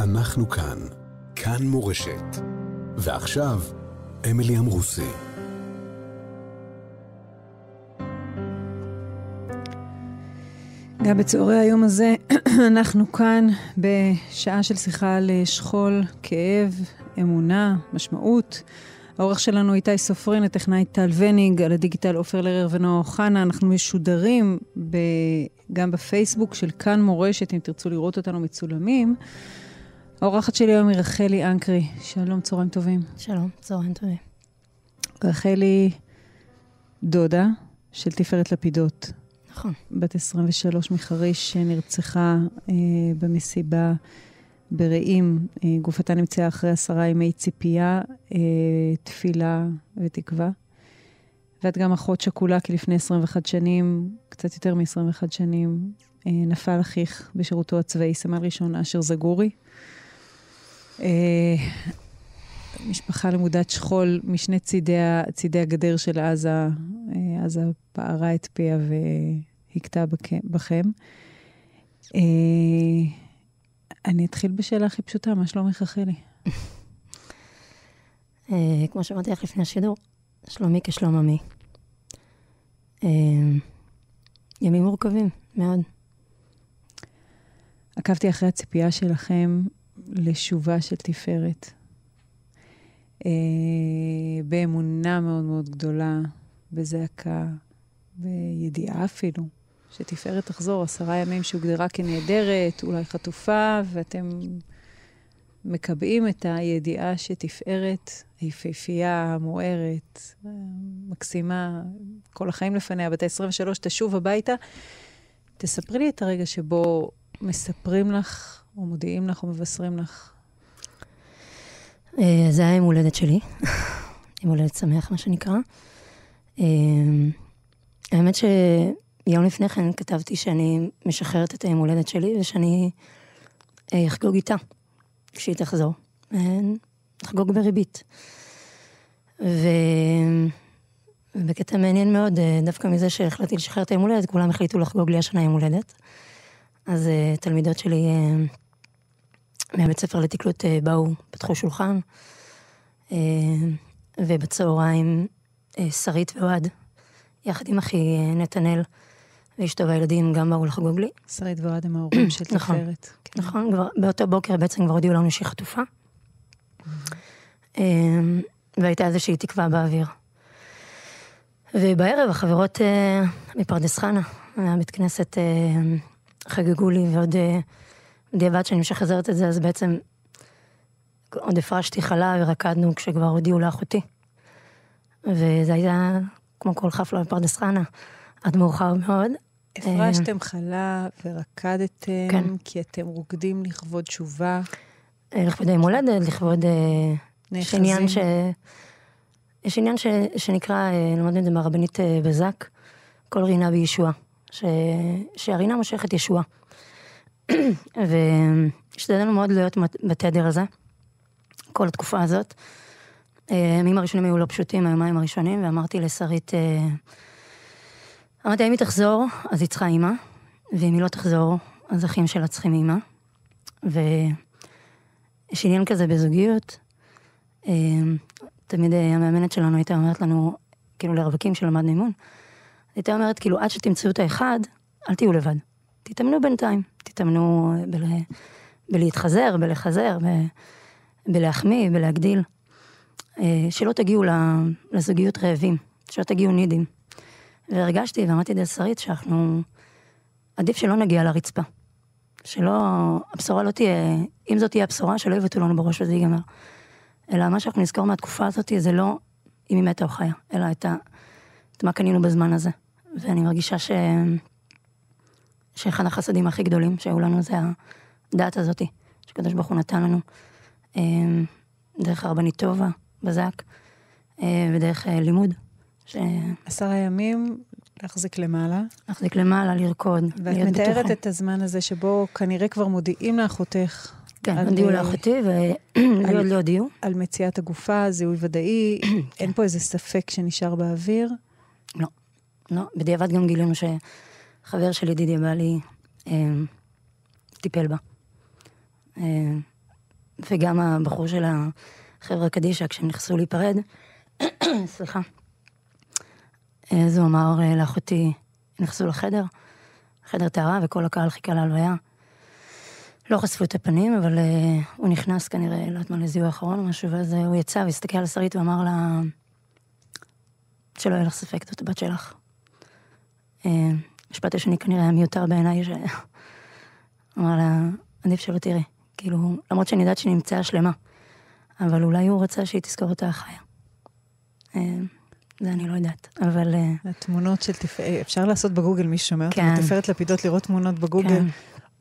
אנחנו כאן. כאן מורשת. ועכשיו, אמילי אמרוסי. גם בצהרי היום הזה אנחנו כאן בשעה של שיחה על שכול, כאב, אמונה, משמעות. העורך שלנו איתי סופרין, הטכנאי טל וניג, על הדיגיטל עופר לרר ונועה אוחנה. אנחנו משודרים ב... גם בפייסבוק של כאן מורשת, אם תרצו לראות אותנו מצולמים. האורחת שלי היום היא רחלי אנקרי. שלום, צהריים טובים. שלום, צהריים טובים. רחלי דודה של תפארת לפידות. נכון. בת 23 מחריש שנרצחה אה, במסיבה ברעים. אה, גופתה נמצאה אחרי עשרה ימי ציפייה, אה, תפילה ותקווה. ואת גם אחות שכולה, כי לפני 21 שנים, קצת יותר מ-21 שנים, אה, נפל אחיך בשירותו הצבאי, סמל ראשון אשר זגורי. אה, משפחה למודת שכול משני צידי, צידי הגדר של עזה, אה, עזה פערה את פיה והכתה בכם. אה, אני אתחיל בשאלה הכי פשוטה, מה שלומך רחלי? כמו שאמרתי לך לפני השידור, שלומי כשלום עמי. ימים מורכבים מאוד. עקבתי אחרי הציפייה שלכם לשובה של תפארת. אה, באמונה מאוד מאוד גדולה, בזעקה, בידיעה אפילו, שתפארת תחזור עשרה ימים שהוגדרה כנהדרת, אולי חטופה, ואתם מקבעים את הידיעה שתפארת, היפהפייה, המוארת, מקסימה, כל החיים לפניה, בת ה-23, תשוב הביתה. תספרי לי את הרגע שבו מספרים לך, או מודיעים לך, או מבשרים לך אה, זה היה יום הולדת שלי, יום הולדת שמח, מה שנקרא. אה, האמת שיום לפני כן כתבתי שאני משחררת את היום הולדת שלי, ושאני אה, אחגוג איתה, כשהיא תחזור. אחגוג בריבית. ובקטע מעניין מאוד, דווקא מזה שהחלטתי לשחרר את היום הולדת, כולם החליטו לחגוג לי השנה יום הולדת. אז תלמידות שלי מהבית ספר לתקלוט אה, באו, פתחו שולחן, אה, ובצהריים אה, שרית ואוהד, יחד עם אחי נתנאל ואשתו והילדים גם באו לחגוג לי. שרית ואוהד הם ההורים של נכון, תפארת. כן. נכון, כבר באותו בוקר בעצם כבר הודיעו לנו שהיא חטופה. והייתה איזושהי תקווה באוויר. ובערב החברות מפרדס חנה, מהבית כנסת, חגגו לי ועוד בדיעבד שאני משחזרת את זה, אז בעצם עוד הפרשתי חלה ורקדנו כשכבר הודיעו לאחותי. וזה היה כמו כל חפלה בפרדס חנה, עד מאוחר מאוד. הפרשתם חלה ורקדתם, כן. כי אתם רוקדים לכבוד תשובה. אה, לכבוד יום הולדת, לכבוד... אה, יש עניין ש... יש עניין ש... שנקרא, אה, למדנו את זה מהרבנית בזק, כל רינה בישועה. ש... שהרינה מושכת ישועה. והשתדלנו מאוד להיות בתדר הזה, כל התקופה הזאת. הימים הראשונים היו לא פשוטים, היומיים הראשונים, ואמרתי לשרית, אה, אמרתי, אם היא תחזור, אז היא צריכה אימא, ואם היא לא תחזור, אז אחים שלה צריכים אימא. ויש עניין כזה בזוגיות. אה, תמיד אה, המאמנת שלנו הייתה אומרת לנו, כאילו לרווקים שלמדנו אימון, הייתה אומרת, כאילו, עד שתמצאו את האחד, אל תהיו לבד. תתאמנו בינתיים, תתאמנו בל... בלהתחזר, בלחזר, ב... בלהחמיא, בלהגדיל. אה, שלא תגיעו לזוגיות רעבים, שלא תגיעו נידים. והרגשתי ואמרתי לשרית שאנחנו, עדיף שלא נגיע לרצפה. שלא, הבשורה לא תהיה, אם זאת תהיה הבשורה, שלא יבטאו לנו בראש וזה ייגמר. אלא מה שאנחנו נזכור מהתקופה הזאת זה לא אם היא מתה או חיה, אלא את, ה, את מה קנינו בזמן הזה. ואני מרגישה ש... שאחד החסדים הכי גדולים שהיו לנו זה הדעת הזאתי, שקדוש ברוך הוא נתן לנו, אמ, דרך הרבנית טובה, בזק, אה, ודרך אה, לימוד. ש... עשרה ימים להחזיק למעלה. להחזיק למעלה, לרקוד, ואת מתארת. את הזמן הזה שבו כנראה כבר מודיעים לאחותך. כן, הודיעו אה, לאחותי, ולי עוד לא הודיעו. על מציאת הגופה, זיהוי ודאי, אין פה איזה ספק שנשאר באוויר? לא, לא. בדיעבד גם גילינו ש... חבר של ידידי בעלי אה, טיפל בה. אה, וגם הבחור של החבר'ה קדישא, כשהם נכנסו להיפרד, סליחה, אז הוא אמר אה, לאחותי, נכנסו לחדר, חדר טהרה, וכל הקהל חיכה להלוויה. לא חשפו את הפנים, אבל uh, הוא נכנס כנראה, לא יודעת מה, לזיהוי האחרון או משהו, ואז uh, הוא יצא והסתכל על שרית ואמר לה, שלא יהיה לך ספק, זאת הבת שלך. המשפט השני כנראה היה מיותר בעיניי, ש... אמר לה, עדיף שלא תראי. כאילו, למרות שאני יודעת שהיא נמצאה שלמה, אבל אולי הוא רצה שהיא תזכור אותה חיה. Uh, זה אני לא יודעת, אבל... התמונות של תפארת, אפשר לעשות בגוגל, מי ששומע כן. אותנו, תפארת לפידות, לראות תמונות בגוגל. כן.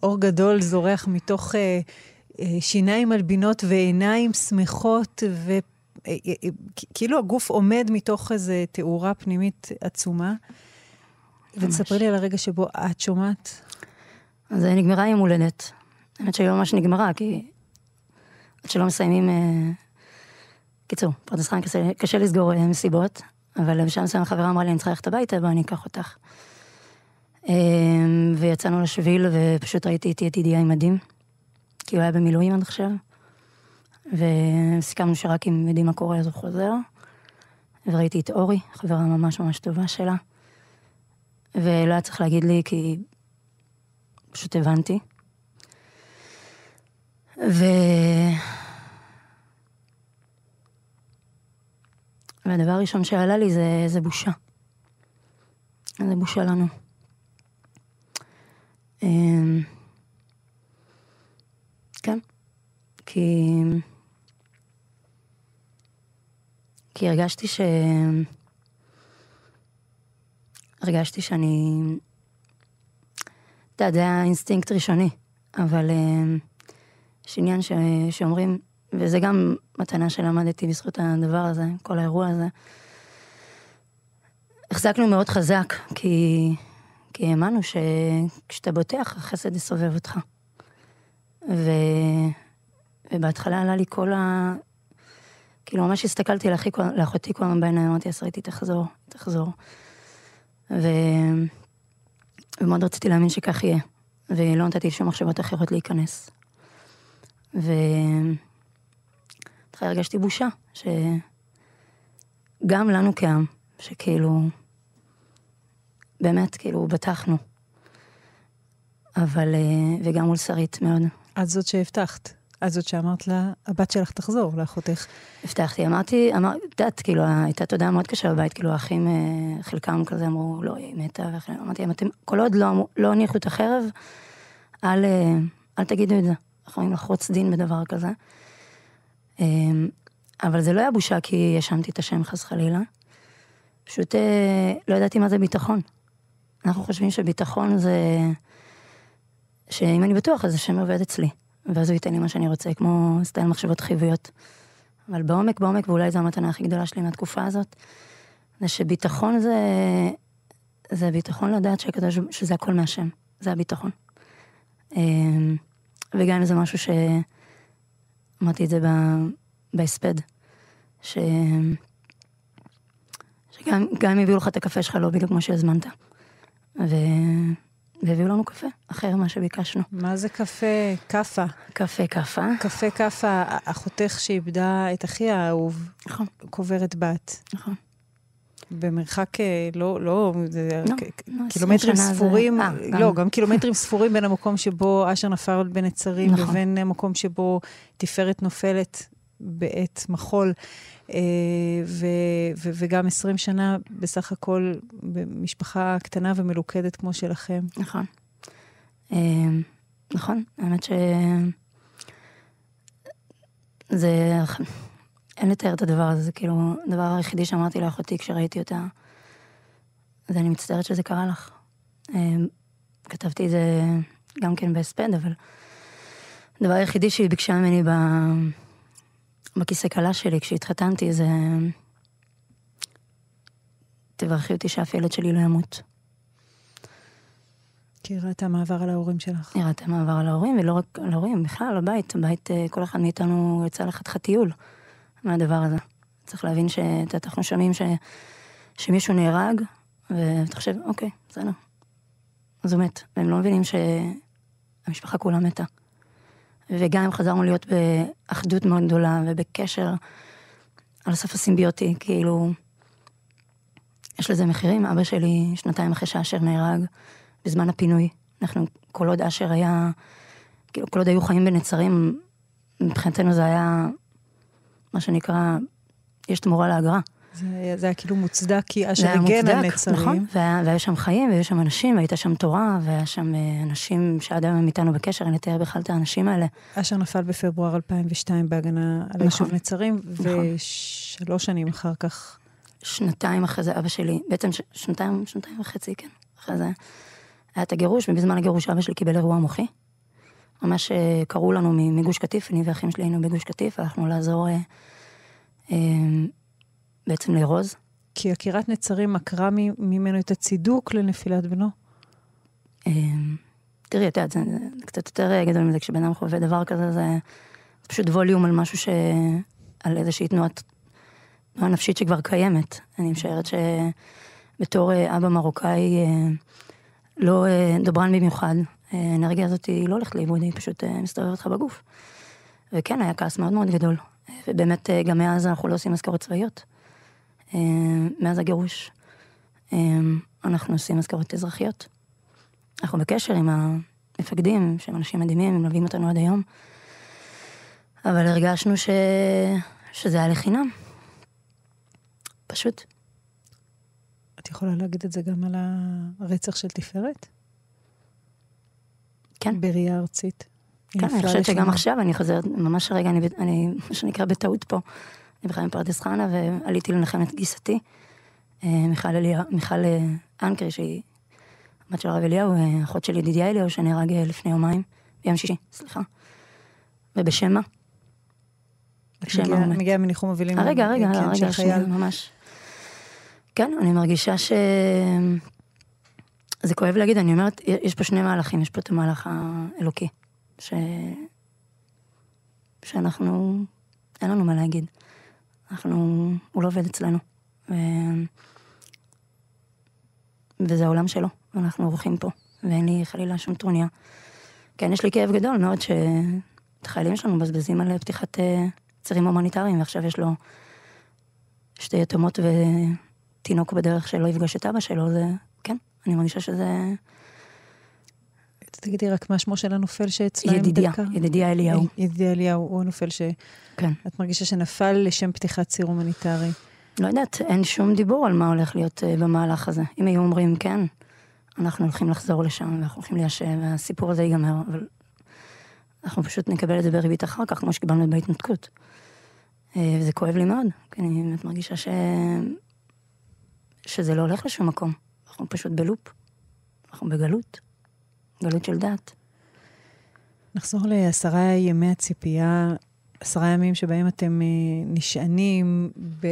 אור גדול זורח מתוך אה, אה, שיניים מלבינות ועיניים שמחות, וכאילו הגוף עומד מתוך איזו תאורה פנימית עצומה. ותספרי לי על הרגע שבו את שומעת. אז נגמרה יום הולדת. האמת שהיא ממש נגמרה, כי עד שלא מסיימים... אה... קיצור, פרדס חיים קשה, קשה לסגור אה, מסיבות, אבל בשלב מסוים החברה אמרה לי, אני צריכה ללכת הביתה, בואי אני אקח אותך. אמ, ויצאנו לשביל, ופשוט ראיתי את ידידיה עם מדים, כי הוא היה במילואים עד עכשיו. וסיכמנו שרק אם יודעים מה קורה אז הוא חוזר. וראיתי את אורי, חברה ממש ממש טובה שלה. ולא היה צריך להגיד לי, כי פשוט הבנתי. ו... והדבר הראשון שעלה לי זה, זה בושה. זה בושה לנו. אמ, כן, כי... כי הרגשתי ש... הרגשתי שאני... אתה יודע, זה היה אינסטינקט ראשוני, אבל אמ, יש עניין ש... שאומרים, וזה גם מתנה שלמדתי בזכות הדבר הזה, כל האירוע הזה. החזקנו מאוד חזק, כי כי האמנו שכשאתה בוטח, החסד יסובב אותך. ו... ובהתחלה עלה לי כל ה... כאילו, ממש הסתכלתי לאחותי כל הזמן בעיניים, אמרתי, עשריתי, תחזור, תחזור. ו... ומאוד רציתי להאמין שכך יהיה, ולא נתתי שום מחשבות אחרות להיכנס. ו... בהתחלה הרגשתי בושה, שגם לנו כעם, שכאילו... באמת, כאילו, בטחנו. אבל, אה, וגם מול שרית מאוד. את זאת שהבטחת. את זאת שאמרת לה, הבת שלך תחזור, לאחותך. הבטחתי, אמרתי, אמרתי, את כאילו, הייתה תודעה מאוד קשה בבית, כאילו, האחים, אה, חלקם כזה אמרו, לא, היא מתה, אמרתי, אם אתם, כל עוד לא, לא הניחו את החרב, אל, אה, אל תגידו את זה. אנחנו יכולים לחרוץ דין בדבר כזה. אבל זה לא היה בושה כי האשמתי את השם חס חלילה. פשוט לא ידעתי מה זה ביטחון. אנחנו חושבים שביטחון זה... שאם אני בטוח, אז השם עובד אצלי. ואז הוא ייתן לי מה שאני רוצה, כמו סטייל מחשבות חיוביות. אבל בעומק, בעומק, ואולי זו המתנה הכי גדולה שלי מהתקופה הזאת, זה שביטחון זה... זה ביטחון לדעת שקדוש, שזה הכל מהשם. זה הביטחון. אמ, וגם זה משהו ש... אמרתי את זה בהספד, ש... שגם אם הביאו לך את הקפה שלך לא בדיוק כמו שהזמנת. ו... והביאו לנו קפה, אחר ממה שביקשנו. מה זה קפה כאפה? קפה כאפה. קפה כאפה, אחותך שאיבדה את אחיה האהוב. נכון. קוברת בת. נכון. במרחק אה, לא, לא, זה לא, לא קילומטרים ספורים, זה... 아, לא, גם קילומטרים ספורים בין המקום שבו אשר נפל בנצרים, נכון. לבין המקום שבו תפארת נופלת בעת מחול. אה, ו, ו, וגם 20 שנה בסך הכל במשפחה קטנה ומלוכדת כמו שלכם. נכון. אה, נכון, האמת ש... זה... אין לתאר את הדבר הזה, זה כאילו, הדבר היחידי שאמרתי לאחותי כשראיתי אותה, זה אני מצטערת שזה קרה לך. אה, כתבתי את זה גם כן בהספד, אבל הדבר היחידי שהיא ביקשה ממני ב... בכיסא כלה שלי כשהתחתנתי זה... תברכי אותי שאף ילד שלי לא ימות. כי היא ראתה מעבר על ההורים שלך. היא ראתה מעבר על ההורים, ולא רק על ההורים, בכלל, הבית, הבית, אה, כל אחד מאיתנו יצא לחתיכת טיול מהדבר הזה. צריך להבין שאנחנו שומעים ש... שמישהו נהרג, ואתה חושב, אוקיי, בסדר. אז הוא מת. והם לא מבינים שהמשפחה כולה מתה. וגם אם חזרנו להיות באחדות מאוד גדולה ובקשר על סף הסימביוטי, כאילו, יש לזה מחירים. אבא שלי, שנתיים אחרי שאשר נהרג, בזמן הפינוי, אנחנו, כל עוד אשר היה, כאילו, כל עוד היו חיים בנצרים, מבחינתנו זה היה, מה שנקרא, יש תמורה לאגרה. זה, זה היה כאילו מוצדק, כי אשר הגן על נצרים. נכון, והיה, והיה שם חיים, והיו שם אנשים, והייתה שם תורה, והיה שם אה, אנשים שעד היום הם איתנו בקשר, אני אתאר בכלל את האנשים האלה. אשר נפל בפברואר 2002 בהגנה על נכון, היישוב נצרים, נכון. ושלוש שנים אחר כך... שנתיים אחרי זה אבא שלי, בעצם ש, שנתיים, שנתיים וחצי, כן, אחרי זה היה את הגירוש, ובזמן הגירוש אבא שלי קיבל אירוע מוחי. ממש אה, קראו לנו מגוש קטיף, אני ואחים שלי היינו בגוש קטיף, הלכנו לעזור אה, אה, בעצם לארוז. כי עקירת נצרים עקרה ממנו את הצידוק לנפילת בנו? אמ, תראי, את יודעת, זה, קצת יותר גדול מזה, כשבן אדם חווה דבר כזה, זה, פשוט ווליום על משהו ש... על איזושהי תנועת, תנועה נפשית שכבר קיימת. אני משערת שבתור אה, אבא מרוקאי, אה, לא אה, דברן במיוחד, האנרגיה הזאת היא לא הולכת לאיבוד, היא פשוט מסתובבת לך בגוף. וכן, היה כעס מאוד מאוד גדול. ובאמת, גם מאז אנחנו לא עושים משכורת צבאיות. אה, מאז הגירוש. אה, אנחנו עושים מזכרות אזרחיות. אנחנו בקשר עם המפקדים, שהם אנשים מדהימים, הם מלווים אותנו עד היום. אבל הרגשנו ש... שזה היה לחינם. פשוט. את יכולה להגיד את זה גם על הרצח של תפארת? כן. בראייה ארצית. כן, אני חושבת שגם עכשיו אני חוזרת, ממש רגע, אני, אני, מה שנקרא, בטעות פה. אני בכלל מפרדס חנה, ועליתי לנחם את גיסתי, אה, מיכל, אליה, מיכל אה, אנקרי, שהיא בת של הרב אליהו, אה, אחות של ידידיה אליהו, שנהרג לפני יומיים, ביום שישי, סליחה. ובשם מה? בשם מה הוא מגיע מניחום אבלים. רגע, רגע, כן, רגע, שנייה, ממש. כן, אני מרגישה ש... זה כואב להגיד, אני אומרת, יש פה שני מהלכים, יש פה את המהלך האלוקי, ש... שאנחנו, אין לנו מה להגיד. אנחנו, הוא לא עובד אצלנו. ו... וזה העולם שלו, ואנחנו אורחים פה, ואין לי חלילה שום טרוניה. כן, יש לי כאב גדול מאוד שאת החיילים שלנו מבזבזים על פתיחת אה, צירים הומניטריים, ועכשיו יש לו שתי יתומות ותינוק בדרך שלא יפגוש את אבא שלו, זה, כן, אני מרגישה שזה... תגידי רק מה שמו של הנופל שאצלם ידידיה, ידידיה אליהו. ידידיה אליהו, הוא הנופל ש... כן. את מרגישה שנפל לשם פתיחת ציר הומניטרי. לא יודעת, אין שום דיבור על מה הולך להיות uh, במהלך הזה. אם היו אומרים כן, אנחנו הולכים לחזור לשם, ואנחנו הולכים ליישב, והסיפור הזה ייגמר, אבל אנחנו פשוט נקבל את זה בריבית אחר כך, כמו שקיבלנו בהתנתקות. Uh, וזה כואב לי מאוד, כי אני באמת מרגישה ש... שזה לא הולך לשום מקום. אנחנו פשוט בלופ. אנחנו בגלות. גלות של דת. נחזור לעשרה ימי הציפייה, עשרה ימים שבהם אתם אה, נשענים ב...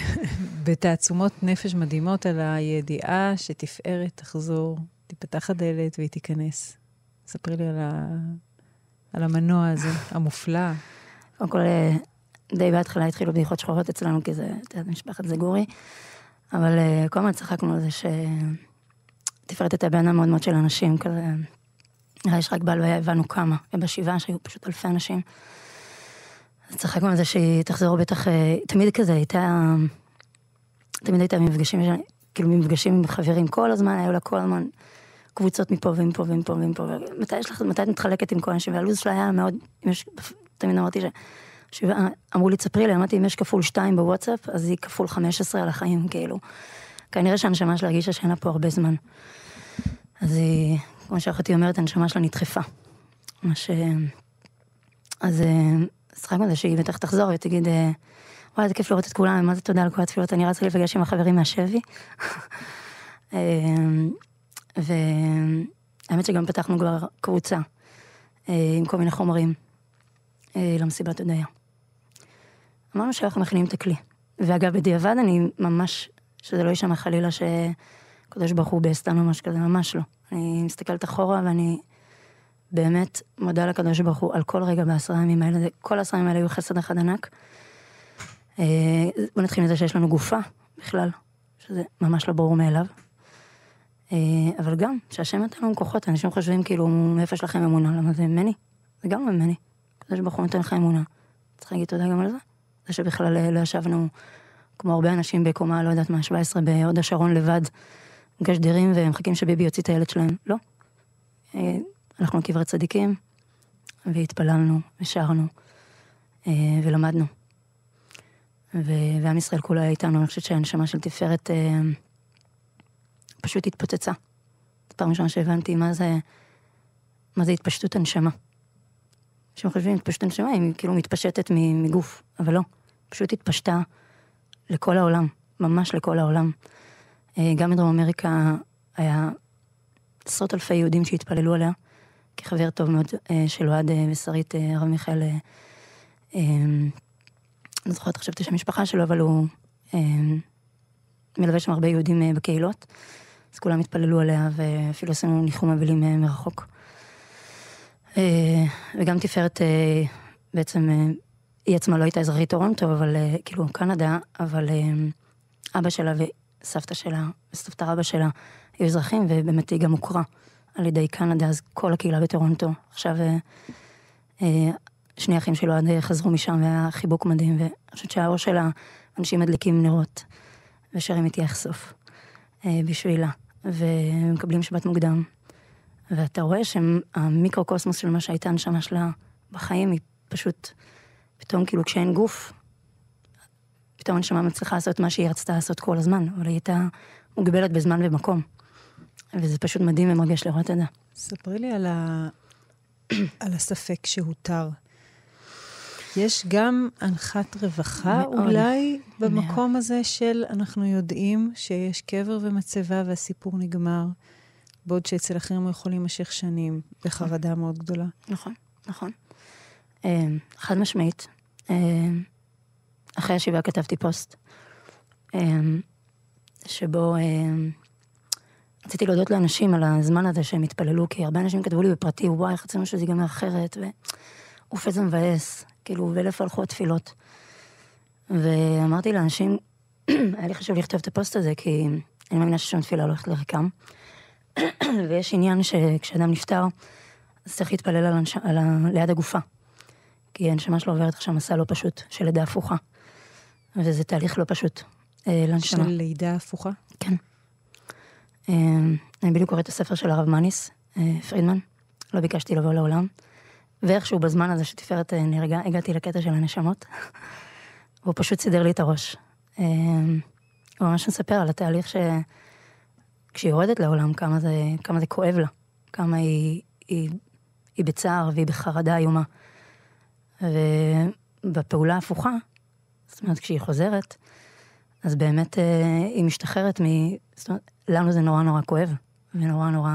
בתעצומות נפש מדהימות על הידיעה שתפארת תחזור, תיפתח הדלת והיא תיכנס. ספרי לי על, ה... על המנוע הזה, המופלא. קודם כל, אה, די בהתחלה התחילו בדיחות שחורות אצלנו, כי זה, את יודעת, משפחת זגורי, אבל אה, כל הזמן צחקנו על זה ש... תפארת הייתה בעינה מאוד מאוד של אנשים, כזה, נראה יש רק בעל והבנו כמה, ובשבעה שהיו פשוט אלפי אנשים. אז צחקנו על זה שהיא תחזור בטח, אה, תמיד כזה הייתה, תמיד הייתה מפגשים, כאילו מפגשים עם חברים כל הזמן, היו לה כל הזמן קבוצות מפה ומפה ומפה ומפה, ומתי יש לך, מתי את מתחלקת עם כל האנשים, והלו"ז שלה היה מאוד, יש, תמיד אמרתי ש... אמרו לי, תספרי לי, אמרתי, אם יש כפול שתיים בוואטסאפ, אז היא כפול חמש עשרה על החיים, כאילו. כנראה שהנשמה שלה הרגישה שאין לה פה הרבה זמן. אז היא, כמו שאחותי אומרת, הנשמה שלה נדחפה. מה ש... אז שחקנו על זה שהיא בטח תחזור ותגיד, אה, וואי, איזה כיף לראות את כולם, מה זה תודה על כל התפילות, אני רצה להיפגש עם החברים מהשבי. אה, והאמת שגם פתחנו כבר קבוצה אה, עם כל מיני חומרים למסיבת הודיה. אמרנו שאנחנו מכינים את הכלי. ואגב, בדיעבד אני ממש שזה לא יישמע חלילה שקדוש ברוך הוא בעשתנו או משהו כזה, ממש לא. אני מסתכלת אחורה ואני באמת מודה לקדוש ברוך הוא על כל רגע בעשרה ימים האלה, כל העשרה ימים האלה היו חסד אחד ענק. אה, בוא נתחיל מזה שיש לנו גופה בכלל, שזה ממש לא ברור מאליו. אה, אבל גם, שהשם נתן לנו כוחות, אנשים חושבים כאילו, מאיפה יש לכם אמונה? למה זה ממני? זה גם ממני. הקדוש ברוך הוא נותן לך אמונה. צריך להגיד תודה גם על זה. זה שבכלל אה, לא ישבנו, כמו הרבה אנשים בקומה, לא יודעת מה, 17 בהוד השרון לבד, גשדרים ומחכים שביבי יוציא את הילד שלהם. לא. אה, הלכנו לקברי צדיקים, והתפללנו, ושרנו, אה, ולמדנו. ועם ישראל כולו היה איתנו, אני חושבת שהנשמה של תפארת אה, פשוט התפוצצה. זו פעם ראשונה שהבנתי מה זה, מה זה התפשטות הנשמה. כשהם חושבים התפשטות הנשמה, היא כאילו מתפשטת מגוף, אבל לא, פשוט התפשטה לכל העולם, ממש לכל העולם. אה, גם בדרום אמריקה היה עשרות אלפי יהודים שהתפללו עליה, כחבר טוב מאוד אה, של אוהד אה, ושרית, הרב מיכאל, לא זוכרת עכשיו את השם המשפחה שלו, אבל הוא מלווה שם הרבה יהודים בקהילות, אז כולם התפללו עליה, ואפילו עשינו ניחום אבלים מרחוק. וגם תפארת בעצם, היא עצמה לא הייתה אזרחית טורונטו, אבל כאילו קנדה, אבל אבא שלה סבתא שלה וסבתא רבא שלה היו אזרחים, ובאמת היא גם הוכרה על ידי קנדה, אז כל הקהילה בטורונטו. עכשיו אה, אה, שני אחים שלו עד חזרו משם, והיה חיבוק מדהים, ואני חושבת שהאור של האנשים מדליקים נרות, ושרים איתי סוף אה, בשבילה, ומקבלים שבת מוקדם. ואתה רואה שהמיקרוקוסמוס של מה שהייתה הנשמה שלה בחיים, היא פשוט, פתאום כאילו כשאין גוף, פתאום הנשמה מצליחה לעשות מה שהיא רצתה לעשות כל הזמן, אבל היא הייתה מוגבלת בזמן ומקום. וזה פשוט מדהים ומרגש לראות את זה. ספרי לי על, ה... על הספק שהותר. יש גם הנחת רווחה מאוד, אולי במקום מאוד. הזה של אנחנו יודעים שיש קבר ומצבה והסיפור נגמר, בעוד שאצל אחרים הוא יכול להימשך שנים בחרדה מאוד גדולה. נכון, נכון. אמ, חד משמעית. אחרי השבעה כתבתי פוסט, אמ, שבו אמ, רציתי להודות לאנשים על הזמן הזה שהם התפללו, כי הרבה אנשים כתבו לי בפרטי, וואי, איך רצינו שזה ייגמר אחרת, ואוף איזה מבאס, כאילו, ואלף הלכו התפילות. ואמרתי לאנשים, היה לי חשוב לכתוב את הפוסט הזה, כי אני מאמינה ששום תפילה לא הולכת לריקם. ויש עניין שכשאדם נפטר, אז צריך להתפלל על, הנש... על ה... ליד הגופה. כי הנשמה שלו עוברת עכשיו מסע לא פשוט, של לידה הפוכה. וזה תהליך לא פשוט אה, לנשמה. של לידה הפוכה? כן. אה, אני בדיוק קוראת את הספר של הרב מניס, אה, פרידמן. לא ביקשתי לבוא לעולם. ואיכשהו בזמן הזה שתפארת נהרגה, הגעתי לקטע של הנשמות. והוא פשוט סידר לי את הראש. הוא ממש מספר על התהליך שכשהיא יורדת לעולם, כמה זה, כמה זה כואב לה. כמה היא, היא, היא בצער והיא בחרדה איומה. ובפעולה ההפוכה, זאת אומרת, כשהיא חוזרת, אז באמת אה, היא משתחררת מ... זאת אומרת, לנו זה נורא נורא כואב, ונורא נורא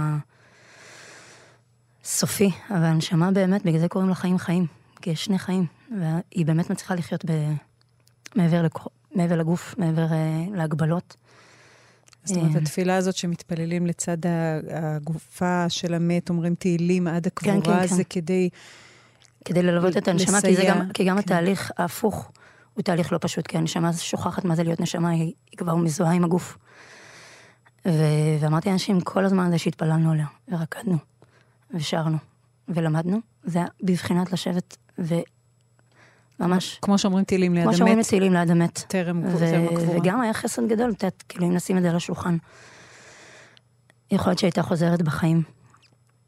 סופי, אבל הנשמה באמת, בגלל זה קוראים לה חיים חיים, כי יש שני חיים, והיא באמת מצליחה לחיות ב... מעבר, לכ... מעבר לגוף, מעבר uh, להגבלות. זאת אומרת, אה, התפילה הזאת שמתפללים לצד הגופה של המת, אומרים תהילים עד הקבורה, כן, כן, כן. זה כדי... כדי ללוות את הנשמה, כי, גם, כי גם כן. התהליך ההפוך הוא תהליך לא פשוט, כי הנשמה שוכחת מה זה להיות נשמה, היא, היא כבר מזוהה עם הגוף. ו... ואמרתי לאנשים, כל הזמן הזה שהתפללנו עליה, ורקדנו, ושרנו, ולמדנו, זה היה בבחינת לשבת וממש... כמו שאומרים תהילים ליד המת. כמו שאומרים תהילים ליד המת. טרם הקבורה. וגם היה חסד גדול, את יודעת, כאילו אם נשים את זה על השולחן. יכול להיות שהייתה חוזרת בחיים,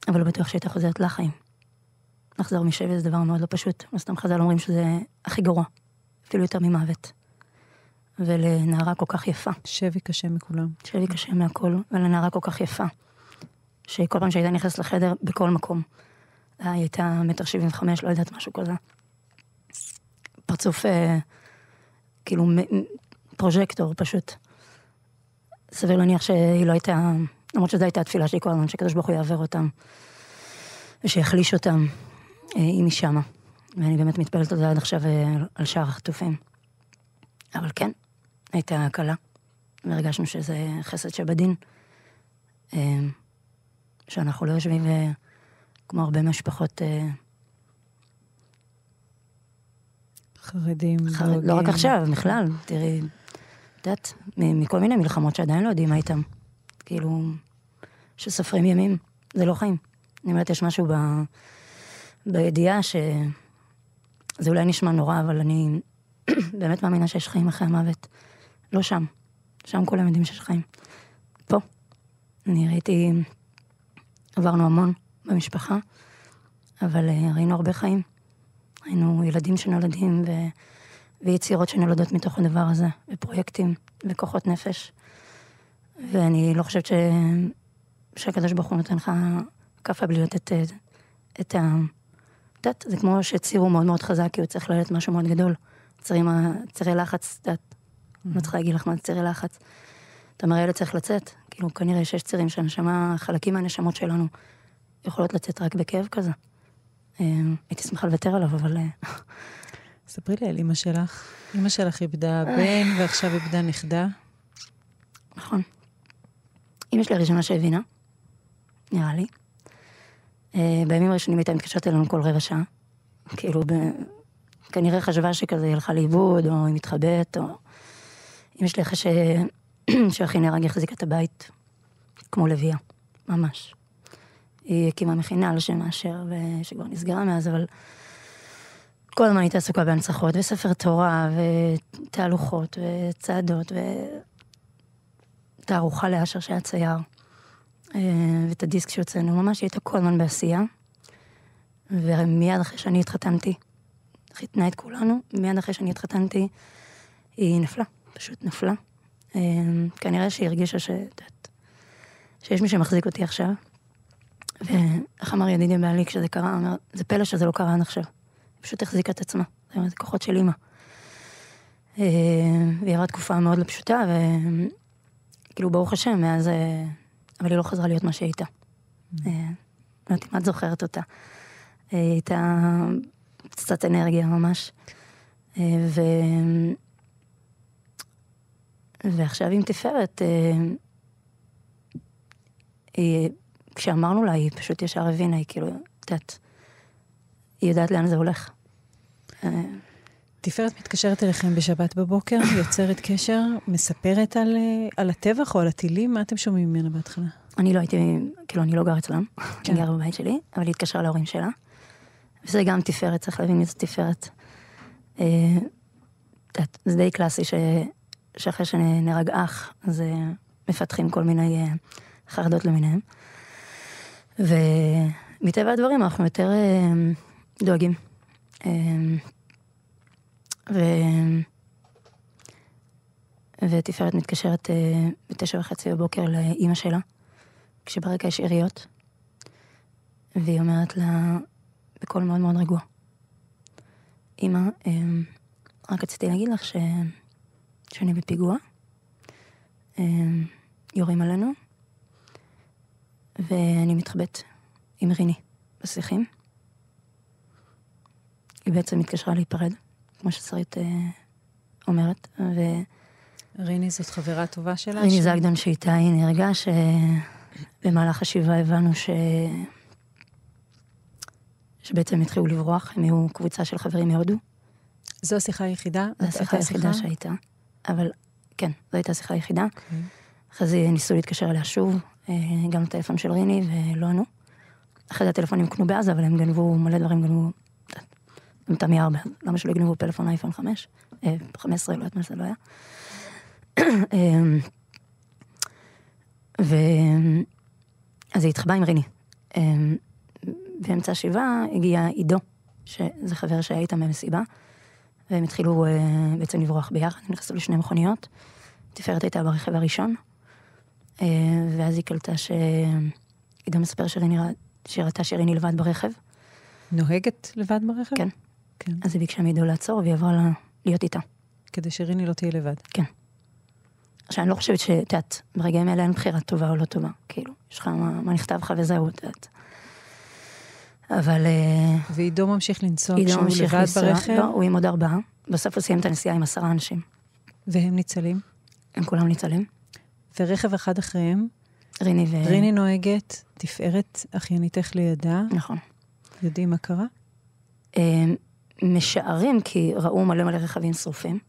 אבל לא בטוח שהייתה חוזרת לחיים. לחזור משבי זה דבר מאוד לא פשוט. לא סתם חז"ל אומרים שזה הכי גרוע. אפילו יותר ממוות. ולנערה כל כך יפה. שבי קשה מכולם. שבי קשה מהכל, ולנערה כל כך יפה. שכל פעם שהייתה נכנסת לחדר, בכל מקום. היא הייתה מטר שבעים וחמש, לא יודעת, משהו כזה. פרצוף, אה, כאילו, פרוז'קטור פשוט. סביר להניח שהיא לא הייתה, למרות שזו הייתה התפילה שלי כל הזמן, שקדוש ברוך הוא יעבר אותם, ושיחליש אותם, אה, אם היא שמה. ואני באמת מתפללת על זה עד עכשיו אה, על שאר החטופים. אבל כן, הייתה הקלה, והרגשנו שזה חסד שבדין, אה, שאנחנו לא יושבים אה, כמו הרבה משפחות... חרדים, חרד, לא רק עכשיו, בכלל, תראי, את יודעת, מכל מיני מלחמות שעדיין לא יודעים מה איתם. כאילו, שסופרים ימים, זה לא חיים. אני אומרת, יש משהו ב... בידיעה ש... זה אולי נשמע נורא, אבל אני באמת מאמינה שיש חיים אחרי המוות. לא שם. שם כולם יודעים שיש חיים. פה. אני ראיתי... עברנו המון במשפחה, אבל אה, ראינו הרבה חיים. ראינו ילדים שנולדים ו... ויצירות שנולדות מתוך הדבר הזה, ופרויקטים, וכוחות נפש. ואני לא חושבת ש... שהקדוש ברוך הוא נותן לך כאפה בלי לתת את, את ה... את יודעת, זה כמו שציר הוא מאוד מאוד חזק, כי הוא צריך ללדת משהו מאוד גדול. צירים, צירי לחץ, את יודעת, לא צריכה להגיד לך מה זה צירי לחץ. אתה אומר, הילד צריך לצאת. כאילו, כנראה שיש צירים שהנשמה, חלקים מהנשמות שלנו יכולות לצאת רק בכאב כזה. אה, הייתי שמחה לוותר עליו, אבל... אה, ספרי לי על אימא שלך. אימא שלך איבדה בן ועכשיו איבדה נכדה. נכון. אימא שלי הראשונה שהבינה, נראה לי. אה, בימים הראשונים הייתה מתקשרת אלינו כל רבע שעה. כאילו, ב... כנראה חשבה שכזה הלכה לאיבוד, או היא מתחבאת, או... אמא שלי אחרי ש... שאחי נהרג החזיקה את הבית כמו לביאה, ממש. היא הקימה מכינה על שם אשר, שכבר נסגרה מאז, אבל כל הזמן הייתה עסוקה בהנצחות, וספר תורה, ותהלוכות, וצעדות, ותערוכה לאשר שהיה צייר, ואת הדיסק שהוצאנו, ממש הייתה כל הזמן בעשייה. ומיד אחרי שאני התחתנתי, חיתנה את כולנו, מיד אחרי שאני התחתנתי, היא נפלה, פשוט נפלה. אה, כנראה שהיא הרגישה ש... שיש מי שמחזיק אותי עכשיו. ואיך אמר ידידי בעלי כשזה קרה, אמר, זה פלא שזה לא קרה עד עכשיו. היא פשוט החזיקה את עצמה, זה כוחות של אימא. אה, והיא עברה תקופה מאוד לא פשוטה, וכאילו ברוך השם, מאז... אה, אבל היא לא חזרה להיות מה שהיא הייתה. לא יודעת אם את זוכרת אותה. היא הייתה קצת אנרגיה ממש. ו... ועכשיו עם תפארת, כשאמרנו לה, היא פשוט ישר הבינה, היא כאילו, את יודעת, היא יודעת לאן זה הולך. תפארת מתקשרת אליכם בשבת בבוקר, יוצרת קשר, מספרת על, על הטבח או על הטילים? מה אתם שומעים ממנה בהתחלה? אני לא הייתי, כאילו, אני לא גר אצלם, כן. אני גר בבית שלי, אבל היא התקשרה להורים שלה. וזה גם תפארת, צריך להבין מי זו תפארת. אה, זה די קלאסי ש, שאחרי שנהרג אח, אז אה, מפתחים כל מיני אה, חרדות למיניהם. ומטבע הדברים אנחנו יותר דואגים. ו... ותפארת מתקשרת בתשע וחצי בבוקר לאימא שלה, כשברקע יש עיריות, והיא אומרת לה, בקול מאוד מאוד רגוע. אמא, אמ, רק רציתי להגיד לך ש... שאני בפיגוע, אמ, יורים עלינו, ואני מתחבאת עם ריני בשיחים. היא בעצם התקשרה להיפרד, כמו ששרית אה, אומרת, ו... ריני זאת חברה טובה שלה? ריני ש... זגדון שאיתה היא נהרגה, שבמהלך השבעה הבנו ש... שבעצם התחילו לברוח, הם היו קבוצה של חברים מהודו. זו השיחה היחידה? זו השיחה היחידה שהייתה, אבל כן, זו הייתה השיחה היחידה. Okay. אוקיי. אחרי זה ניסו להתקשר אליה שוב, אה, גם לטלפון של ריני, ולא ענו. אחרי זה הטלפונים קנו בעזה, אבל הם גנבו מלא דברים, גנבו... גם תמי ארבע, למה שלא יגנבו פלאפון אייפון 5? 15, אה, לא יודעת מה זה לא היה. אה, ו... אז היא התחבאה עם ריני. באמצע השבעה הגיע עידו, שזה חבר שהיה איתם במסיבה, והם התחילו בעצם לברוח ביחד, נכנסו לשני מכוניות. תפארת הייתה ברכב הראשון, ואז היא קלטה ש... עידו מספר שריני, שראתה שריני לבד ברכב. נוהגת לבד ברכב? כן. כן. אז היא ביקשה מעידו לעצור, והיא עברה לה... להיות איתה. כדי שריני לא תהיה לבד. כן. עכשיו, אני לא חושבת שאת יודעת, ברגעים האלה אין בחירה טובה או לא טובה. כאילו, יש לך מה, מה נכתב לך וזהו, את יודעת. אבל... אה, ועידו ממשיך לנסוע כשהוא ממשיך לבד לנסוע, ברכב? לא, הוא עם עוד ארבעה. בסוף הוא סיים את הנסיעה עם עשרה אנשים. והם ניצלים? הם כולם ניצלים. ורכב אחד אחריהם? ריני ו... ריני נוהגת, תפארת אחייניתך לידה. נכון. יודעים מה קרה? אה, משערים, כי ראו מלא מלא רכבים שרופים,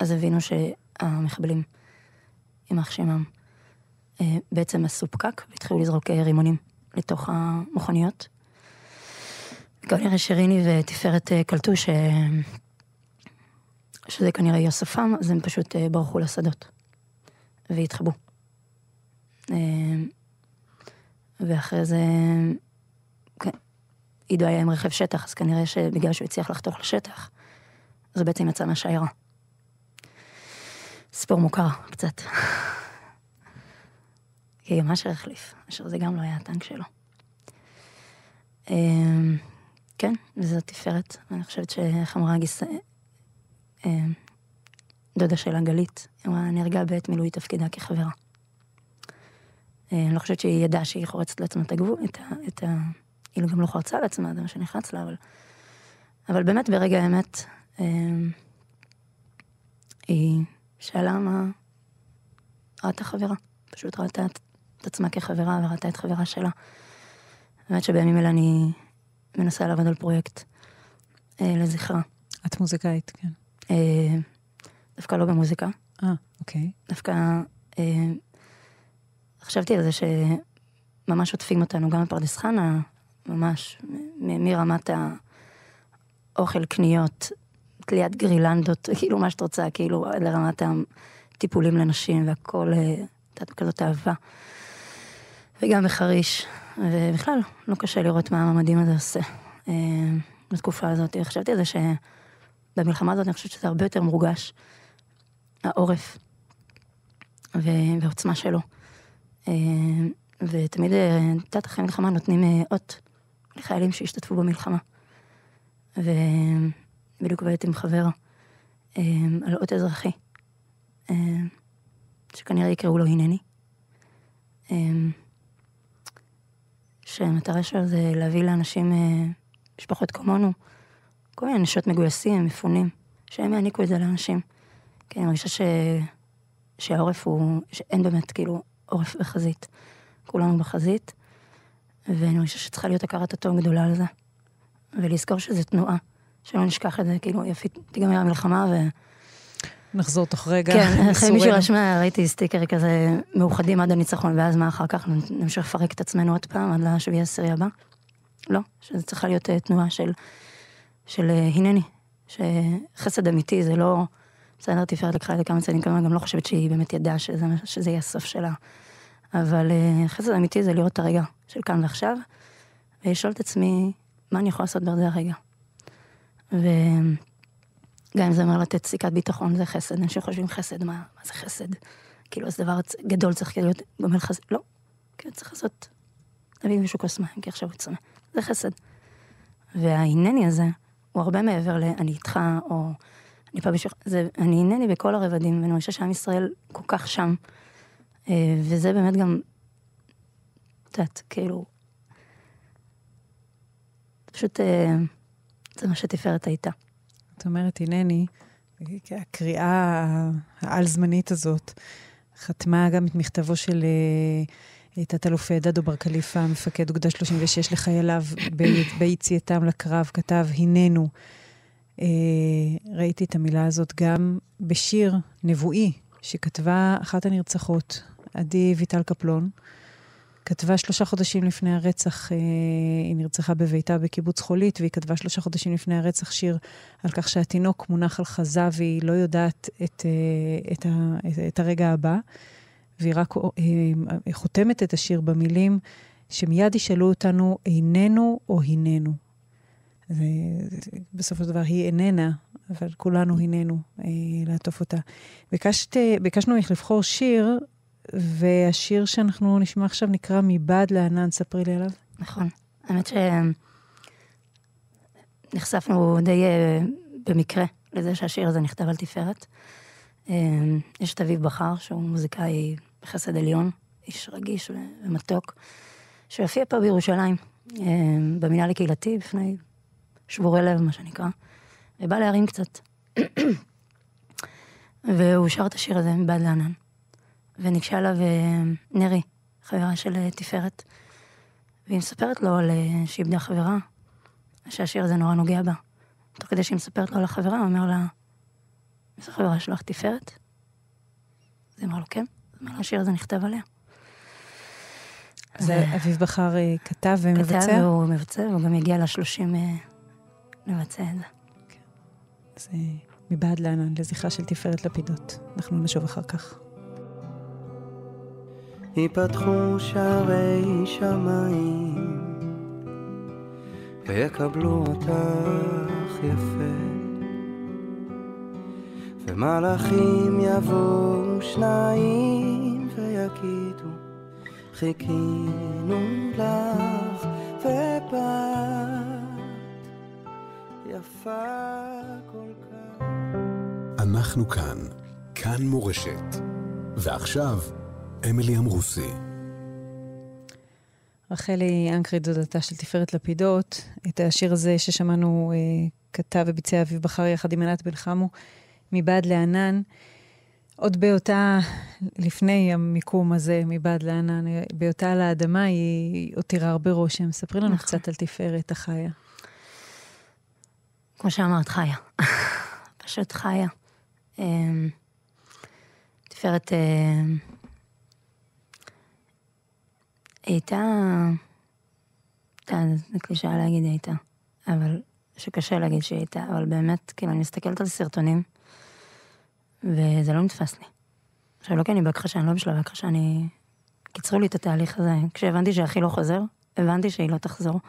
אז הבינו שהמחבלים, יימח שמם, אה, בעצם עשו פקק והתחילו לזרוק רימונים לתוך המכוניות. כנראה שריני ותפארת אה, קלטו ש... שזה כנראה יהיה סופם, אז הם פשוט אה, ברחו לשדות. והתחבאו. אה, ואחרי זה... עידו היה עם רכב שטח, אז כנראה שבגלל שהוא הצליח לחתוך לשטח, אז הוא בעצם יצא מהשיירה. סיפור מוכר, קצת. כי גם אשר החליף, אשר זה גם לא היה הטנק שלו. אמ, כן, וזו תפארת. אני חושבת שאיך אמרה גיס... אמ, דודה שלה, גלית, היא אמרה, נהרגה בעת מילוי תפקידה כחברה. אה, אני לא חושבת שהיא ידעה שהיא חורצת לעצמה את הגבול, את ה... את ה... היא גם לא חרצה לעצמה, זה מה שנחרץ לה, אבל... אבל באמת, ברגע האמת, אמ, היא שאלה מה... ראתה חברה. פשוט ראתה את, את עצמה כחברה וראתה את חברה שלה. האמת שבימים אלה אני מנסה לעבוד על פרויקט אה, לזכרה. את מוזיקאית, כן. אה, דווקא לא במוזיקה. אה, אוקיי. דווקא אה, חשבתי על זה שממש עוטפים אותנו, גם בפרדס חנה, ממש, מרמת האוכל, קניות, תליית גרילנדות, כאילו מה שאת רוצה, כאילו לרמת הטיפולים לנשים והכל, הייתה כזאת אהבה. וגם בחריש, ובכלל, לא קשה לראות מה הממדים הזה עושה אה, בתקופה הזאת. חשבתי על זה שבמלחמה הזאת אני חושבת שזה הרבה יותר מורגש, העורף והעוצמה שלו. אה, ותמיד, את יודעת, אחרי מלחמה נותנים אה, אות לחיילים שהשתתפו במלחמה. ובדיוק עובדת עם חבר על אות אזרחי, שכנראה יקראו לו הנני. שהמטרה שלו זה להביא לאנשים, אה, משפחות כמונו, כל מיני נשות מגויסים, מפונים, שהם יעניקו את זה לאנשים. כי אני מרגישה ש... שהעורף הוא, שאין באמת כאילו עורף בחזית. כולנו בחזית, ואני מרגישה שצריכה להיות הכרת הטוב גדולה על זה. ולזכור שזו תנועה, שלא נשכח את זה, כאילו יפי, תיגמר המלחמה ו... נחזור תוך רגע. כן, אחרי מישהו רשם, ראיתי סטיקר כזה, מאוחדים עד הניצחון, ואז מה אחר כך, נמשיך לפרק את עצמנו עוד פעם, עד לשביעי עשירי הבא? לא, שזה צריכה להיות אה, תנועה של, של אה, הנני, שחסד אמיתי זה לא, בסדר, תפארת לקחה את זה כמה צעדים קודם, גם לא חושבת שהיא באמת ידעה שזה, שזה יהיה הסוף שלה. אבל אה, חסד אמיתי זה לראות את הרגע של כאן ועכשיו, ולשאול את עצמי, מה אני יכולה לעשות בזה הרגע. ו... גם אם זה אומר לתת סיכת ביטחון, זה חסד. אנשים חושבים חסד, מה, מה זה חסד? כאילו, זה דבר גדול צריך להיות גומל חסד. לא. כן, צריך לעשות, להביא מישהו כוס מים, כי עכשיו הוא צמא. זה חסד. וההנני הזה, הוא הרבה מעבר ל-אני איתך, או אני פה בשביל... זה, אני הנני בכל הרבדים, ואני חושבת שעם ישראל כל כך שם. אה, וזה באמת גם, את יודעת, כאילו, פשוט, אה, זה מה שתפארת הייתה. את אומרת, הנני, הקריאה העל-זמנית הזאת חתמה גם את מכתבו של אה, תת-אלוף דדו בר כליפה, מפקד אוגדה 36 לחייליו ביציאתם לקרב, כתב, הננו. ראיתי את המילה הזאת גם בשיר נבואי שכתבה אחת הנרצחות, עדי ויטל קפלון. כתבה שלושה חודשים לפני הרצח, אה, היא נרצחה בביתה בקיבוץ חולית, והיא כתבה שלושה חודשים לפני הרצח שיר על כך שהתינוק מונח על חזה והיא לא יודעת את, אה, את, ה, את, את הרגע הבא, והיא רק אה, חותמת את השיר במילים שמיד ישאלו אותנו, איננו או הננו. בסופו של דבר היא איננה, אבל כולנו הננו אה, לעטוף אותה. ביקשת, ביקשנו ממך לבחור שיר והשיר שאנחנו נשמע עכשיו נקרא מבעד לענן, ספרי לי עליו. נכון. האמת שנחשפנו די uh, במקרה לזה שהשיר הזה נכתב על תפארת. Uh, יש את אביב בכר, שהוא מוזיקאי בחסד עליון, איש רגיש ומתוק, שהופיע פה בירושלים, uh, במינהל הקהילתי, בפני שבורי לב, מה שנקרא, ובא להרים קצת. והוא שר את השיר הזה מבעד לענן. וניגשה אליו אה, נרי, חברה של אה, תפארת, והיא מספרת לו על אה, שאיבדה חברה, שהשיר הזה נורא נוגע בה. תוך כדי שהיא מספרת לו על החברה, הוא אומר לה, איזו חברה שלך, תפארת? אז היא אמרה לו, כן. אז אמר לה, השיר הזה נכתב עליה. זה אביב בחר כתב ומבצע? כתב והוא מבצע, והוא גם יגיע לשלושים לבצע את זה. אז אה, מבעד לענן, לזכרה של תפארת לפידות. אנחנו נשוב אחר כך. ייפתחו שערי שמיים ויקבלו אותך יפה ומלאכים יבואו שניים ויגידו חיכינו לך ובת יפה כל כך אנחנו כאן, כאן מורשת. ועכשיו, אמילי אמרוסי. רחלי אנקרי, דודתה של תפארת לפידות, את השיר הזה ששמענו אה, כתב וביצע אביב בחר יחד עם ענת בן חמו, מבעד לענן. עוד באותה, לפני המיקום הזה, מבעד לענן, באותה על האדמה, היא הותירה הרבה רושם. ספרי לנו נכון. קצת על תפארת החיה. כמו שאמרת, חיה. פשוט חיה. אמ, תפארת הייתה, יודע, זה קלישאה להגיד הייתה, אבל שקשה להגיד שהיא הייתה, אבל באמת, כאילו, אני מסתכלת על סרטונים, וזה לא נתפס לי. עכשיו, לא כי אני בהכחשה, אני לא בשלב ההכחשה, אני... קיצרו לי את התהליך הזה. כשהבנתי שאחי לא חוזר, הבנתי שהיא לא תחזור.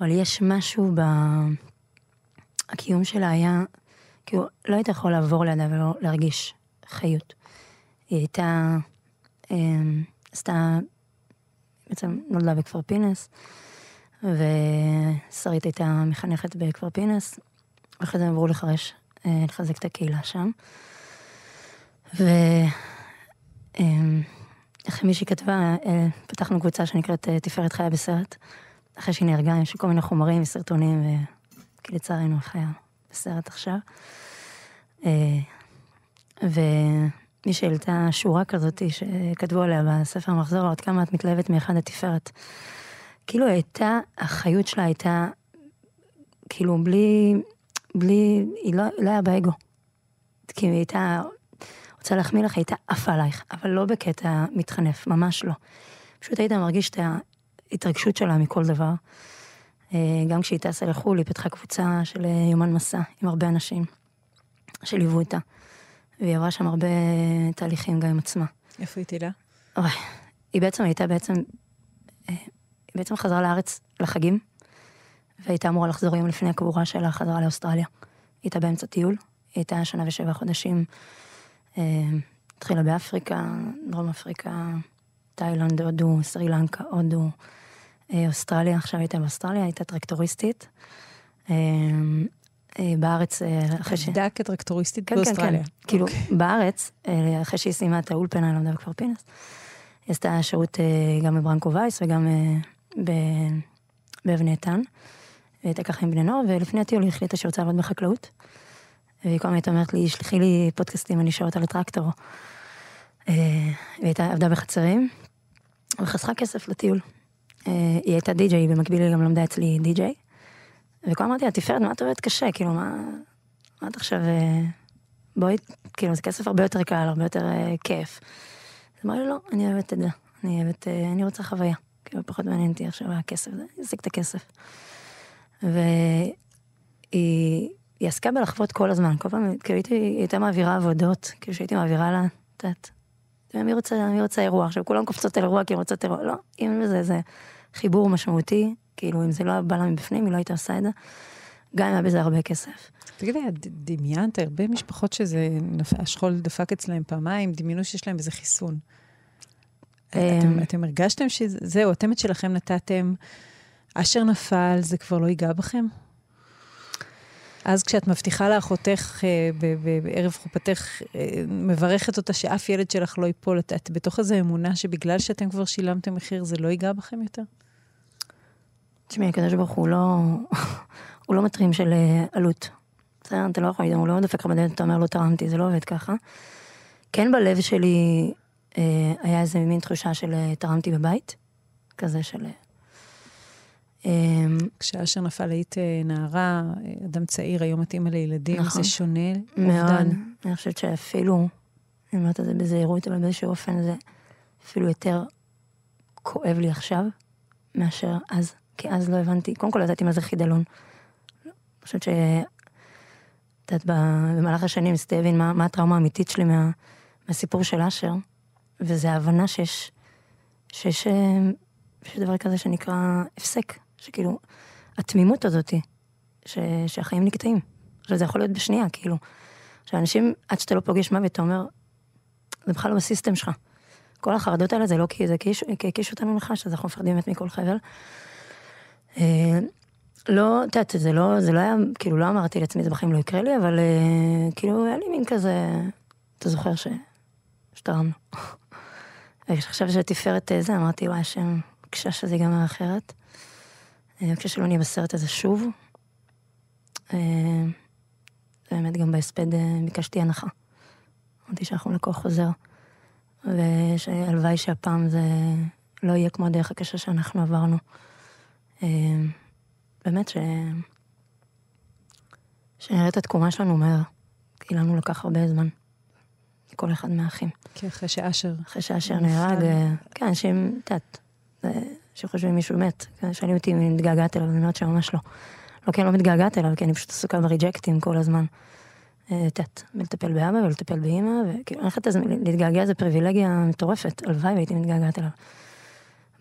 אבל יש משהו ב... הקיום שלה היה, כאילו, לא היית יכול לעבור לידה ולא להרגיש חיות. היא הייתה, אמ, עשתה, בעצם נולדה בכפר פינס, ושרית הייתה מחנכת בכפר פינס, ואחרי זה עברו לחרש, אה, לחזק את הקהילה שם. ו... אמ, מישהי כתבה, אה, פתחנו קבוצה שנקראת אה, תפארת חיה בסרט, אחרי שהיא נהרגה, יש כל מיני חומרים וסרטונים, ו... כי לצערנו חיה בסרט עכשיו. אה, ומי שהעלתה שורה כזאת שכתבו עליה בספר המחזור, עד כמה את מתלהבת מאחד התפארת. כאילו הייתה, החיות שלה הייתה, כאילו בלי, בלי, היא לא, לא היה באגו. כי היא הייתה, רוצה להחמיא לך, היא הייתה עפה עלייך, אבל לא בקטע מתחנף, ממש לא. פשוט היית מרגיש את ההתרגשות שלה מכל דבר. אה, גם כשהיא טסה לחו"ל, היא פתחה קבוצה של אה, יומן מסע עם הרבה אנשים שליוו אותה. והיא עברה שם הרבה תהליכים גם עם עצמה. איפה היא תהילה? אוי, היא בעצם הייתה בעצם, אה, היא בעצם חזרה לארץ לחגים, והייתה אמורה לחזור יום לפני הקבורה שלה, חזרה לאוסטרליה. היא הייתה באמצע טיול, היא הייתה שנה ושבע חודשים, התחילה באפריקה, דרום אפריקה, תאילנד, הודו, סרי לנקה, הודו. אוסטרליה, עכשיו הייתה באוסטרליה, הייתה טרקטוריסטית. בארץ, אחרי ש... עבדה כטרקטוריסטית כן, באוסטרליה. כן, כן. כאילו, בארץ, אחרי שהיא סיימה את האולפנה, למדה בכפר פינס, היא עשתה שירות גם בברנקו וייס וגם באבני איתן. והיא הייתה ככה עם בני נוער, ולפני הטיול היא החליטה שהיא רוצה לעבוד בחקלאות. והיא כל הזמן הייתה אומרת לי, שלחי לי פודקאסטים, אני שואלת על הטרקטור. והיא הייתה, עבדה בחצרים, וחסכה כסף לטיול. היא הייתה די-ג'יי, במקביל היא גם למדה אצלי די-ג'יי. וכל אמרתי לה, תפארת, מה את עובדת קשה? כאילו, מה, מה את עכשיו... בואי, כאילו, זה כסף הרבה יותר קל, הרבה יותר כיף. אז אמרה לי, לא, אני אוהבת את זה. אני אוהבת, אני רוצה חוויה. כאילו, פחות מעניין אותי עכשיו הכסף, זה ישיג את הכסף. והיא עסקה בלחוות כל הזמן, כל פעם, כאילו, היא הייתה מעבירה עבודות, כאילו, שהייתי מעבירה לה, את יודעת, מי רוצה, מי רוצה אירוע? עכשיו כולם קופצות על אירוע כי הן רוצות אירוע, לא, אם זה איזה חיבור משמעותי, כאילו אם זה לא בא לה מבפנים, היא לא הייתה עושה את זה, גם אם היה בזה הרבה כסף. תגידי, דמיינת, הרבה משפחות שזה, השכול דפק אצלהם פעמיים, דמיינו שיש להם איזה חיסון. אתם, אתם הרגשתם שזהו, אתם את שלכם נתתם, אשר נפל, זה כבר לא ייגע בכם? אז כשאת מבטיחה לאחותך אה, בערב חופתך, אה, מברכת אותה שאף ילד שלך לא ייפול, את, את בתוך איזו אמונה שבגלל שאתם כבר שילמתם מחיר, זה לא ייגע בכם יותר? תשמעי, הקדוש ברוך הוא לא, הוא לא מטרים של עלות. בסדר, אתה לא יכול, הוא לא דופק לך בדלת, אתה אומר, לא תרמתי, זה לא עובד ככה. כן בלב שלי אה, היה איזה מין תחושה של תרמתי בבית, כזה של... כשאשר נפל היית נערה, אדם צעיר, היום את אימא לילדים, נכון. זה שונה? מאוד. אני חושבת שאפילו, אני אומרת את זה בזהירות, אבל באיזשהו אופן זה אפילו יותר כואב לי עכשיו, מאשר אז, כי אז לא הבנתי, קודם כל ידעתי מה זה חידלון. אני חושבת ש... את יודעת, במהלך השנים ניסיתי להבין מה, מה הטראומה האמיתית שלי מה, מהסיפור של אשר, וזה ההבנה שיש, שיש, אה, יש דבר כזה שנקרא הפסק, שכאילו, התמימות הזאתי, ש, שהחיים נקטעים. עכשיו, זה יכול להיות בשנייה, כאילו. עכשיו, אנשים, עד שאתה לא פוגש מוות, אתה אומר, זה בכלל לא בסיסטם שלך. כל החרדות האלה זה לא כי זה כי הקיש אותנו נחש, אז אנחנו מפחדים באמת מכל חבל. אה, לא, את יודעת, זה לא, זה לא היה, כאילו לא אמרתי לעצמי, זה בחיים לא יקרה לי, אבל אה, כאילו היה לי מין כזה, אתה זוכר ש... שתרמנו. וכשעכשיו שהתפארת אה, זה, אמרתי, וואי, השם, בבקשה שזה ייגמר אחרת. בבקשה שלא נהיה בסרט הזה שוב. באמת גם בהספד ביקשתי הנחה. אמרתי שאנחנו לקוח חוזר. ושהלוואי שהפעם זה לא יהיה כמו הדרך הקשה שאנחנו עברנו. אה, באמת ש... שנראה את התקומה שלנו מהר, כי לנו לקח הרבה זמן. כל אחד מהאחים. כי אחרי שאשר... אחרי שאשר נהרג, אה, כן, אנשים, את יודעת, שחושבים מישהו מת. כן, שואלים אותי אם אני מתגעגעת אליו, אני אומרת שממש לא. לא כי אני לא מתגעגעת אליו, כי אני פשוט עסוקה בריג'קטים כל הזמן. אה, את יודעת, מלטפל באבא ולטפל באימא, וכאילו, אני חושבת להתגעגע זה פריבילגיה מטורפת, הלוואי והייתי מתגעגעת אליו.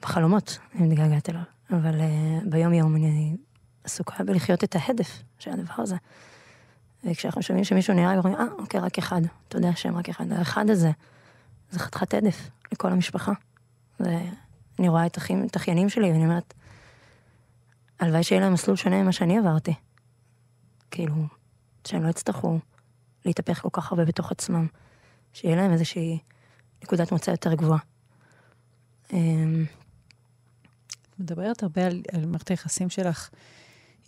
בחלומות אני מתגעגעת אליו, אבל uh, ביום יום אני עסוקה בלחיות את ההדף של הדבר הזה. וכשאנחנו שומעים שמישהו נהרג, אומרים, אה, אוקיי, רק אחד, אתה יודע שם רק אחד. האחד הזה, זה חתיכת הדף לכל המשפחה. ואני רואה את, אחים, את אחיינים שלי, ואני אומרת, הלוואי שיהיה להם מסלול שונה ממה שאני עברתי. כאילו, שהם לא יצטרכו להתהפך כל כך הרבה בתוך עצמם, שיהיה להם איזושהי נקודת מוצא יותר גבוהה. מדברת הרבה על, על מערכת היחסים שלך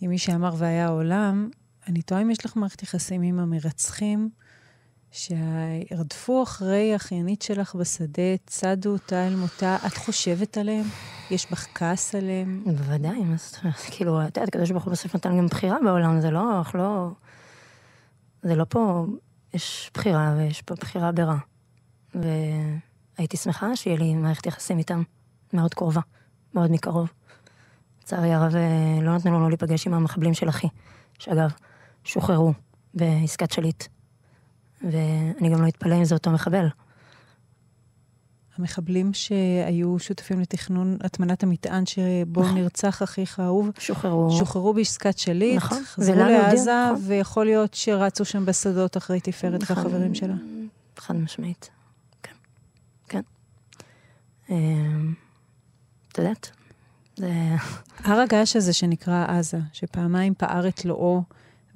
עם מי שאמר והיה העולם. אני תוהה אם יש לך מערכת יחסים עם המרצחים שירדפו אחרי האחיינית שלך בשדה, צדו אותה אל מותה, את חושבת עליהם? יש בך כעס עליהם? בוודאי, מה זאת אומרת? כאילו, את יודעת, הקדוש ברוך הוא בסוף נתן גם בחירה בעולם, זה לא, אנחנו לא... זה לא פה, יש בחירה ויש פה בחירה ברע. והייתי שמחה שיהיה לי מערכת יחסים איתם מאוד קרובה, מאוד מקרוב. לצערי הרב אה, לא נתנו לנו להיפגש עם המחבלים של אחי, שאגב, שוחררו בעסקת שליט. ואני גם לא אתפלא אם זה אותו מחבל. המחבלים שהיו שותפים לתכנון הטמנת המטען שבו נכון. נרצח אחיך האהוב, שוחררו. שוחררו בעסקת שליט, נכון. חזרו לעזה, נכון. ויכול להיות שרצו שם בשדות אחרי תפארת נכון. והחברים שלה. חד משמעית, כן. כן. את יודעת, זה... הר הגעש הזה שנקרא עזה, שפעמיים פער את לואו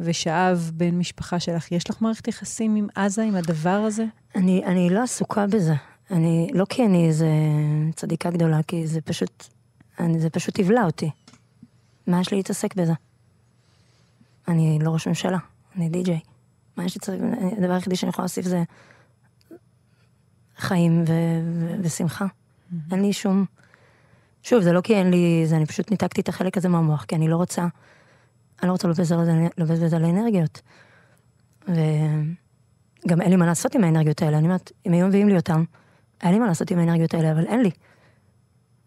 ושאב בן משפחה שלך, יש לך מערכת יחסים עם עזה, עם הדבר הזה? אני, אני לא עסוקה בזה. אני, לא כי אני איזה צדיקה גדולה, כי זה פשוט, אני, זה פשוט יבלע אותי. מה יש לי להתעסק בזה? אני לא ראש ממשלה, אני די-ג'יי. מה יש לי צריך, הדבר היחידי שאני יכולה להוסיף זה חיים ו- ו- ושמחה. Mm-hmm. אין לי שום... שוב, זה לא כי אין לי... זה, אני פשוט ניתקתי את החלק הזה מהמוח, כי אני לא רוצה... אני לא רוצה לבזבז על אנרגיות. וגם אין לי מה לעשות עם האנרגיות האלה. אני אומרת, אם היו מביאים לי אותם, היה לי מה לעשות עם האנרגיות האלה, אבל אין לי.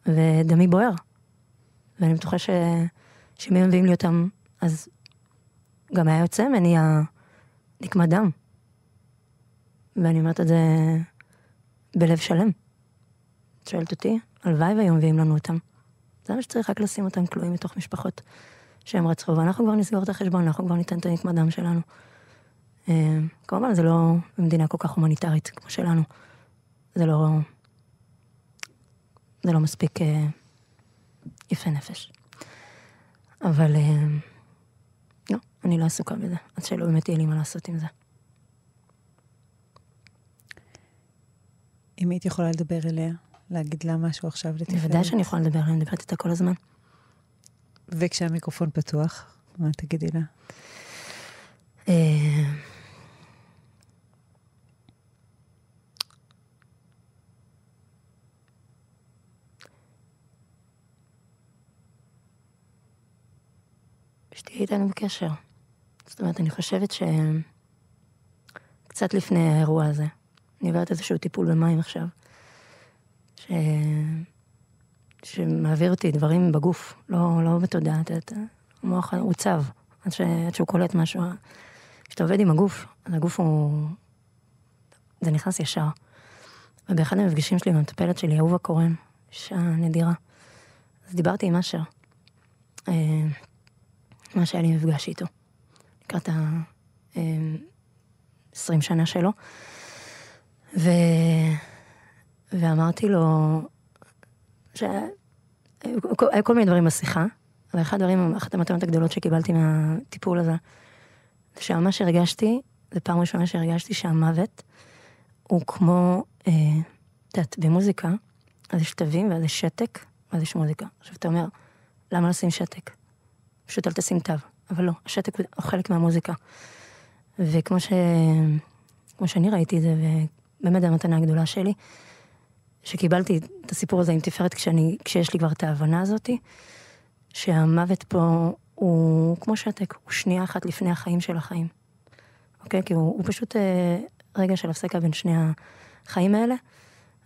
ודמי בוער. ואני בטוחה ש... שאם היו מביאים לי אותם, אז גם היה יוצא ממני הנקמת דם. ואני אומרת את זה בלב שלם. את שואלת אותי, הלוואי והיו מביאים לנו אותם. זה מה שצריך רק לשים אותם כלואים מתוך משפחות שהם רצחו, ואנחנו כבר נסגור את החשבון, אנחנו כבר ניתן את הנקמת דם שלנו. אה, כמובן, זה לא מדינה כל כך הומניטרית כמו שלנו. זה לא... זה לא מספיק אה, יפה נפש. אבל אה, לא, אני לא עסוקה בזה, אז שלא באמת יהיה לי מה לעשות עם זה. אם היית יכולה לדבר אליה, להגיד לה משהו עכשיו לתפארת. בוודאי שאני יכולה לדבר אני מדברת איתה כל הזמן. וכשהמיקרופון פתוח, מה תגידי לה? אה, שתהיה איתנו בקשר. זאת אומרת, אני חושבת ש... קצת לפני האירוע הזה, אני עוברת איזשהו טיפול במים עכשיו, ש... שמעביר אותי דברים בגוף, לא, לא בתודעה, המוח צו, עד, ש, עד שהוא קולט משהו. כשאתה עובד עם הגוף, אז הגוף הוא... זה נכנס ישר. ובאחד המפגשים שלי עם המטפלת שלי, אהובה קורן, אישה נדירה, אז דיברתי עם אשר. אה, מה שהיה לי מפגש איתו, לקראת ה-20 אה, שנה שלו. ו... ואמרתי לו, שהיו כל מיני דברים בשיחה, ואחד הדברים, אחת המתנות הגדולות שקיבלתי מהטיפול הזה, זה שממש הרגשתי, זו פעם ראשונה שהרגשתי שהמוות הוא כמו, אה, את יודעת, במוזיקה, אז יש תווים ואז יש שתק, ואז יש מוזיקה. עכשיו אתה אומר, למה לשים שתק? פשוט אל תשים תו. אבל לא, השתק הוא חלק מהמוזיקה. וכמו ש... כמו שאני ראיתי את זה, ובאמת המתנה הגדולה שלי, שקיבלתי את הסיפור הזה עם תפארת כשאני, כשיש לי כבר את ההבנה הזאתי, שהמוות פה הוא כמו שתק, הוא שנייה אחת לפני החיים של החיים. אוקיי? כי הוא, הוא פשוט אה, רגע של הפסקה בין שני החיים האלה,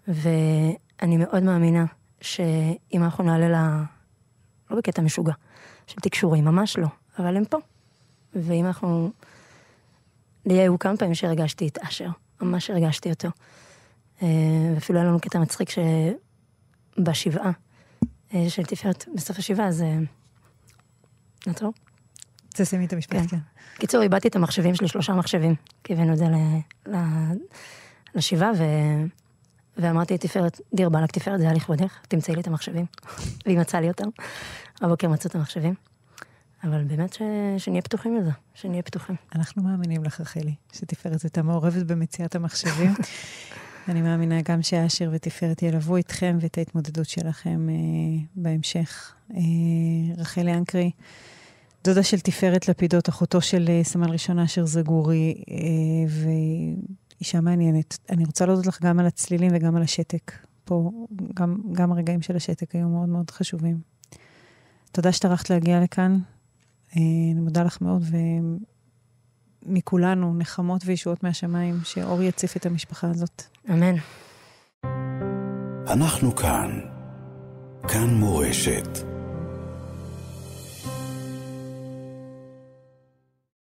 ואני מאוד מאמינה שאם אנחנו נעלה ל... לא בקטע משוגע, של תקשורים, ממש לא, אבל הם פה. ואם אנחנו... לי היו כמה פעמים שהרגשתי את אשר, ממש הרגשתי אותו. אה, ואפילו היה לנו קטע מצחיק שבשבעה אה, של תפארת, בסוף השבעה, זה... נעצור? תסיימי את המשפט, כן. כן. קיצור, איבדתי את המחשבים שלי, שלושה מחשבים, כי הבאנו את זה לשבעה, ו... ואמרתי לתפארת, דיר באלק תפארת, זה היה לכבודך, תמצאי לי את המחשבים. והיא מצאה לי אותם. הבוקר מצאו את המחשבים. אבל באמת ש... שנהיה פתוחים לזה, שנהיה פתוחים. אנחנו מאמינים לך, רחלי, שתפארת הייתה מעורבת במציאת המחשבים. אני מאמינה גם שאשר ותפארת ילוו אתכם ואת ההתמודדות שלכם אה, בהמשך. אה, רחלי אנקרי, דודה של תפארת לפידות, אחותו של אה, סמל ראשון אשר זגורי, אה, ואישה מעניינת. אני רוצה להודות לך גם על הצלילים וגם על השתק. פה, גם, גם הרגעים של השתק היו מאוד מאוד חשובים. תודה שטרחת להגיע לכאן. אה, אני מודה לך מאוד, ומכולנו נחמות וישועות מהשמיים, שאור יציף את המשפחה הזאת. אמן. אנחנו כאן. כאן מורשת.